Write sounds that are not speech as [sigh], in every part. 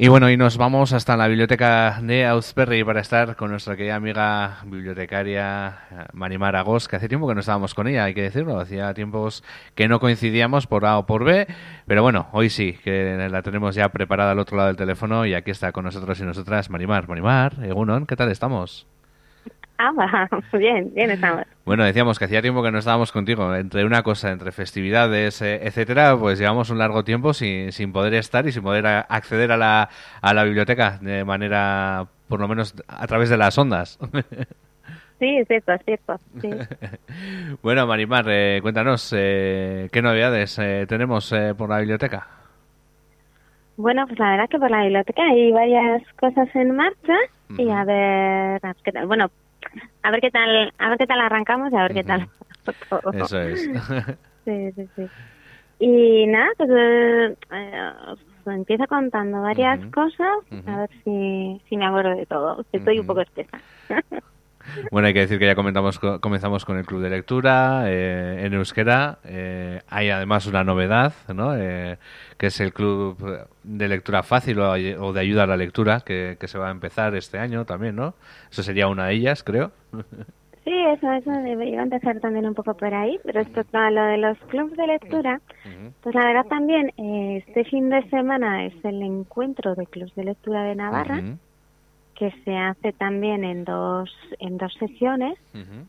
Y bueno, y nos vamos hasta la biblioteca de Ausperry para estar con nuestra querida amiga bibliotecaria eh, Marimar Agos, que hace tiempo que no estábamos con ella, hay que decirlo, hacía tiempos que no coincidíamos por A o por B, pero bueno, hoy sí, que la tenemos ya preparada al otro lado del teléfono y aquí está con nosotros y nosotras Marimar. Marimar, Egunon, ¿qué tal estamos? Ah, [laughs] bien, bien estamos. Bueno, decíamos que hacía tiempo que no estábamos contigo. Entre una cosa, entre festividades, eh, etcétera, pues llevamos un largo tiempo sin, sin poder estar y sin poder acceder a la, a la biblioteca de manera, por lo menos, a través de las ondas. Sí, es cierto, es cierto. [laughs] bueno, Marimar, eh, cuéntanos, eh, ¿qué novedades tenemos por la biblioteca? Bueno, pues la verdad que por la biblioteca hay varias cosas en marcha y a ver qué tal. Bueno, a ver qué tal, a ver qué tal arrancamos y a ver qué tal. Eso es. [laughs] sí, sí, sí. Y nada, pues eh, empieza contando varias cosas, a ver si, si me acuerdo de todo. Estoy un poco espesa. [laughs] [laughs] Bueno, hay que decir que ya comentamos, comenzamos con el club de lectura eh, en euskera. Eh, hay además una novedad, ¿no? Eh, que es el club de lectura fácil o, de ayuda a la lectura, que, se va a empezar este año también, ¿no? Eso sería una de ellas, creo. [laughs] Sí, eso, eso iba a empezar también un poco por ahí. Respecto a lo de los clubes de lectura, pues la verdad también, este fin de semana es el encuentro de clubes de lectura de Navarra que se hace también en dos en dos sesiones.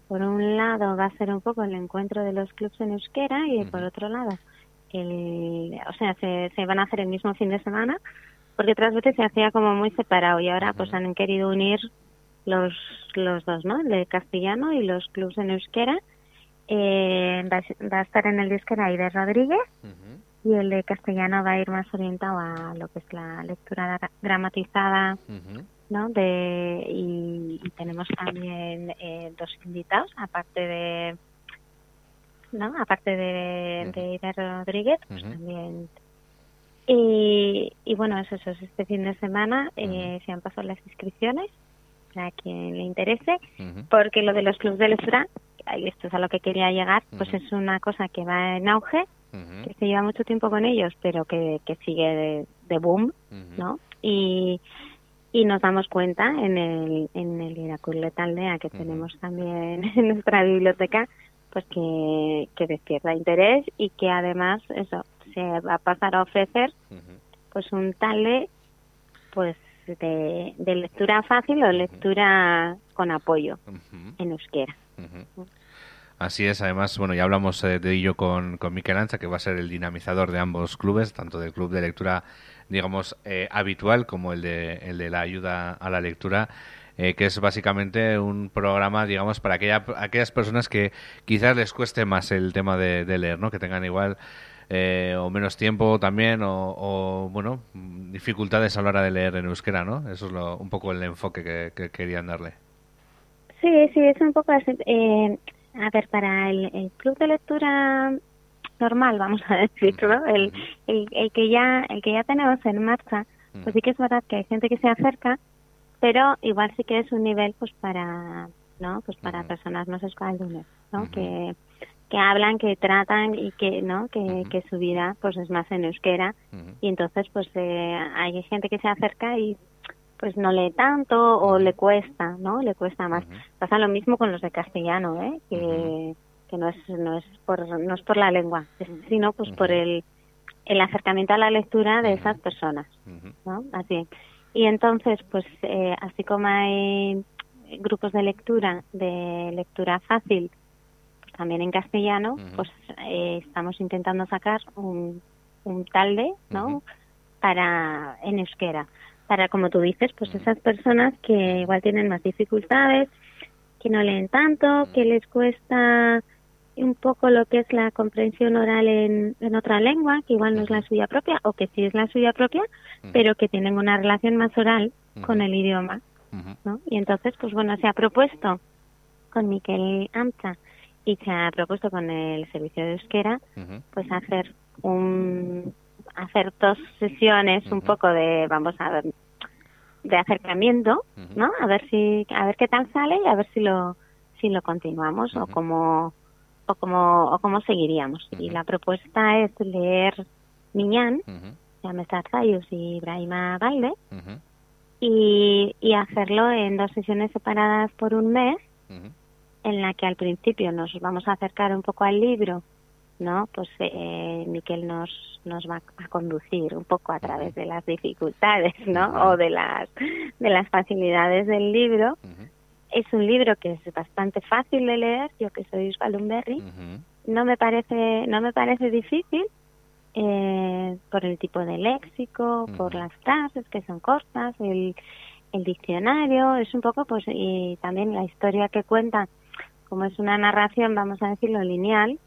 Por un lado va a ser un poco el encuentro de los clubs en euskera y por otro lado el, o sea, se, se van a hacer el mismo fin de semana porque otras veces se hacía como muy separado y ahora pues han querido unir los los dos, ¿no? El de castellano y los clubs en euskera. Eh, va, a estar en el de euskera de Rodríguez y el de castellano va a ir más orientado a lo que es la lectura dramatizada ¿no? De, y, tenemos también eh, dos invitados, aparte de, ¿no? Aparte de, de Rodríguez, pues también. Y, y bueno, eso, eso es este fin de semana eh, se han pasado las inscripciones a quien le interese, porque lo de los clubes de lectura, esto es a lo que quería llegar, pues es una cosa que va en auge, que se lleva mucho tiempo con ellos, pero que, que sigue de, de boom, ¿no? Y, y nos damos cuenta en el, en el Iracurleta Aldea que tenemos también [laughs] en nuestra biblioteca, pues que, que despierta interés y que además eso se va a pasar a ofrecer pues un tal pues de, de, lectura fácil o lectura con apoyo en euskera. Así es, además, bueno, ya hablamos eh, de ello con, con Miquel Ancha, que va a ser el dinamizador de ambos clubes, tanto del Club de Lectura digamos, eh, habitual como el de, el de la ayuda a la lectura. Eh, que es básicamente un programa, digamos, para aquella, aquellas personas que quizás les cueste más el tema de, leer, ¿no? Que tengan igual eh, o menos tiempo también o, bueno, dificultades a la hora de leer en euskera, ¿no? Eso es lo, un poco el enfoque que, querían darle. Sí, sí, es un poco así. A ver, para el club de lectura normal, vamos a decirlo, el, el, el, que ya el que ya tenemos en marcha, pues sí que es verdad que hay gente que se acerca, pero igual sí que es un nivel pues para, ¿no? Pues para personas más escualdunes, ¿no? Que que hablan, que tratan y que no que, que su vida pues es más en euskera. Y entonces pues eh, hay gente que se acerca y pues no lee tanto o le cuesta, ¿no? Le cuesta más. Pasa lo mismo con los de castellano, ¿eh? Que que no es no es por no es por la lengua sino pues por el el acercamiento a la lectura de esas personas ¿no? así. Y entonces pues eh, así como hay grupos de lectura de lectura fácil pues, también en castellano pues eh, estamos intentando sacar un un talde no para en euskera para como tú dices pues esas personas que igual tienen más dificultades que no leen tanto que les cuesta un poco lo que es la comprensión oral en, en otra lengua, que igual no es la suya propia, o que sí es la suya propia, pero que tienen una relación más oral con el idioma. ¿no? Y entonces, pues bueno, se ha propuesto con Miquel Amcha y se ha propuesto con el servicio de euskera, pues hacer un hacer dos sesiones un poco de, vamos a ver, de acercamiento, ¿no? A ver si, a ver qué tal sale y a ver si lo, si lo continuamos o como o cómo, o cómo seguiríamos. Y la propuesta es leer Miñán, llame Zarzayus y Brahima Baile, y, y hacerlo en dos sesiones separadas por un mes, en la que al principio nos vamos a acercar un poco al libro, ¿no? Pues eh, Miquel nos, nos va a conducir un poco a través de las dificultades, ¿no? O de las, de las facilidades del libro. Es un libro que es bastante fácil de leer, yo que soy Balumberry. No me parece, no me parece difícil, eh, por el tipo de léxico, por las frases que son cortas, el, el diccionario, es un poco pues y también la historia que cuenta, como es una narración, vamos a decirlo, lineal,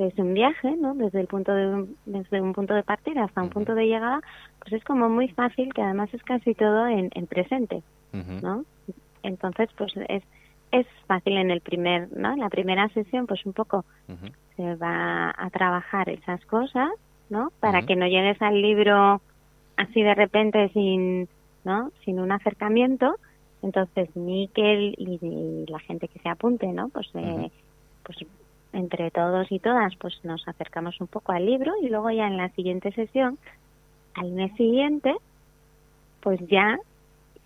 que es un viaje, ¿no? Desde el punto de un, desde un punto de partida hasta un punto de llegada, pues es como muy fácil, que además es casi todo en, en presente, ¿no? Entonces, pues es es fácil en el primer, ¿no? En la primera sesión, pues un poco se va a trabajar esas cosas, ¿no? Para que no llegues al libro así de repente sin, ¿no? Sin un acercamiento. Entonces, Miquel y, la gente que se apunte, ¿no? Pues, eh, pues entre todos y todas, pues nos acercamos un poco al libro y luego ya en la siguiente sesión, al mes siguiente, pues ya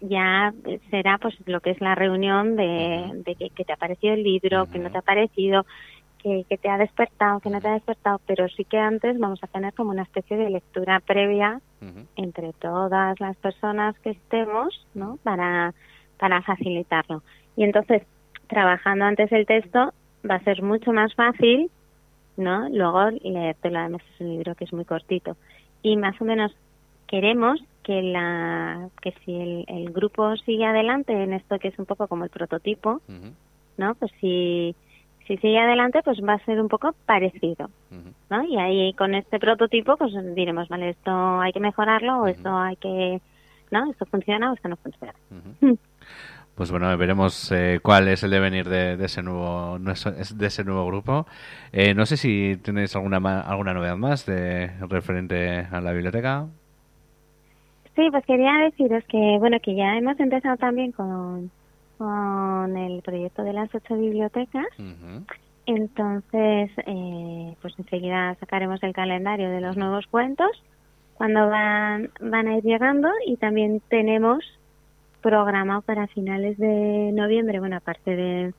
ya será pues lo que es la reunión de, de que, te ha parecido el libro, que no te ha parecido, que, te ha despertado, que no te ha despertado, pero sí que antes vamos a tener como una especie de lectura previa entre todas las personas que estemos, ¿no? Para, para facilitarlo. Y entonces, trabajando antes el texto, va a ser mucho más fácil, ¿no? Luego leértelo, además es un libro que es muy cortito. Y más o menos queremos que la que si el, el, grupo sigue adelante en esto que es un poco como el prototipo, ¿no? Pues si si sigue adelante, pues va a ser un poco parecido, ¿no? Y ahí con este prototipo, pues diremos, vale, esto hay que mejorarlo o esto hay que, ¿no? Esto funciona o esto no funciona. [laughs] Pues bueno, veremos eh, cuál es el devenir de, de, ese nuevo de ese nuevo grupo. Eh, no sé si tenéis alguna alguna novedad más de referente a la biblioteca. Sí, pues quería deciros que, bueno, que ya hemos empezado también con, con el proyecto de las ocho bibliotecas. Entonces, eh, pues enseguida sacaremos el calendario de los nuevos cuentos cuando van, van a ir llegando y también tenemos programado para finales de noviembre, bueno, aparte de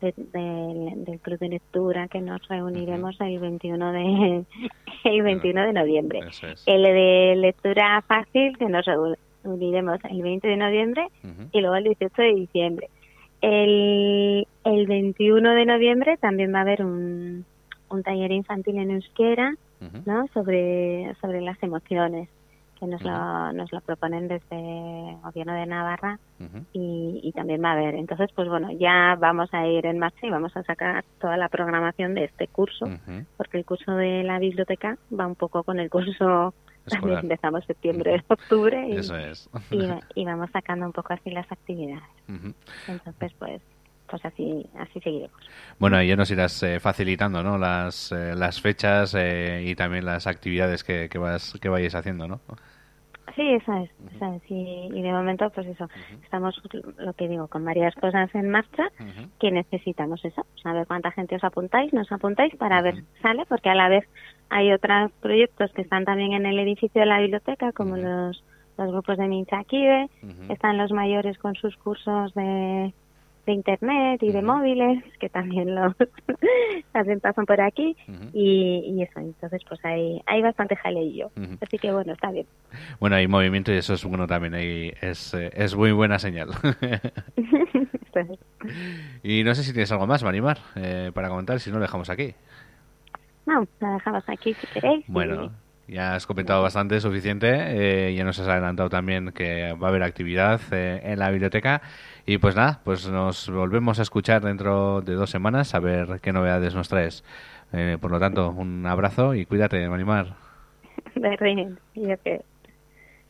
del club de lectura que nos reuniremos el 21 de [laughs] el 21 de noviembre. El de lectura fácil que nos reuniremos el 20 de noviembre y luego el 18 de diciembre. El, el 21 de noviembre también va a haber un, un taller infantil en euskera, ¿no? Sobre sobre las emociones que nos, lo, nos lo proponen desde el gobierno de Navarra y, también va a haber. Entonces, pues bueno, ya vamos a ir en marcha y vamos a sacar toda la programación de este curso, porque el curso de la biblioteca va un poco con el curso [laughs] también empezamos septiembre, octubre y, y, vamos sacando un poco así las actividades. Entonces, pues pues así así seguiremos. Bueno, ya nos irás eh, facilitando, ¿no? Las, eh, las fechas eh, y también las actividades que, que, vas, que vayáis haciendo, ¿no? Sí, esa es, esa es. Y, de momento, pues eso, estamos, lo que digo, con varias cosas en marcha que necesitamos eso, saber cuánta gente os apuntáis, nos apuntáis para ver sale, porque a la vez hay otros proyectos que están también en el edificio de la biblioteca, como los, los grupos de Minchakibe, están los mayores con sus cursos de de internet y de móviles que también los [laughs] también pasan por aquí. Y, y, eso entonces pues hay hay bastante jaleillo así que bueno está bien. Bueno hay movimiento y eso es bueno también ahí es eh, es muy buena señal. [laughs] Y no sé si tienes algo más Marimar eh, para comentar si no lo dejamos aquí. No la dejamos aquí si queréis bueno Ya has comentado bastante, suficiente. Eh, ya nos has adelantado también que va a haber actividad eh, en la biblioteca. Y pues nada, pues nos volvemos a escuchar dentro de dos semanas a ver qué novedades nos traes. Eh, por lo tanto, un abrazo y cuídate, Manimar. [laughs] De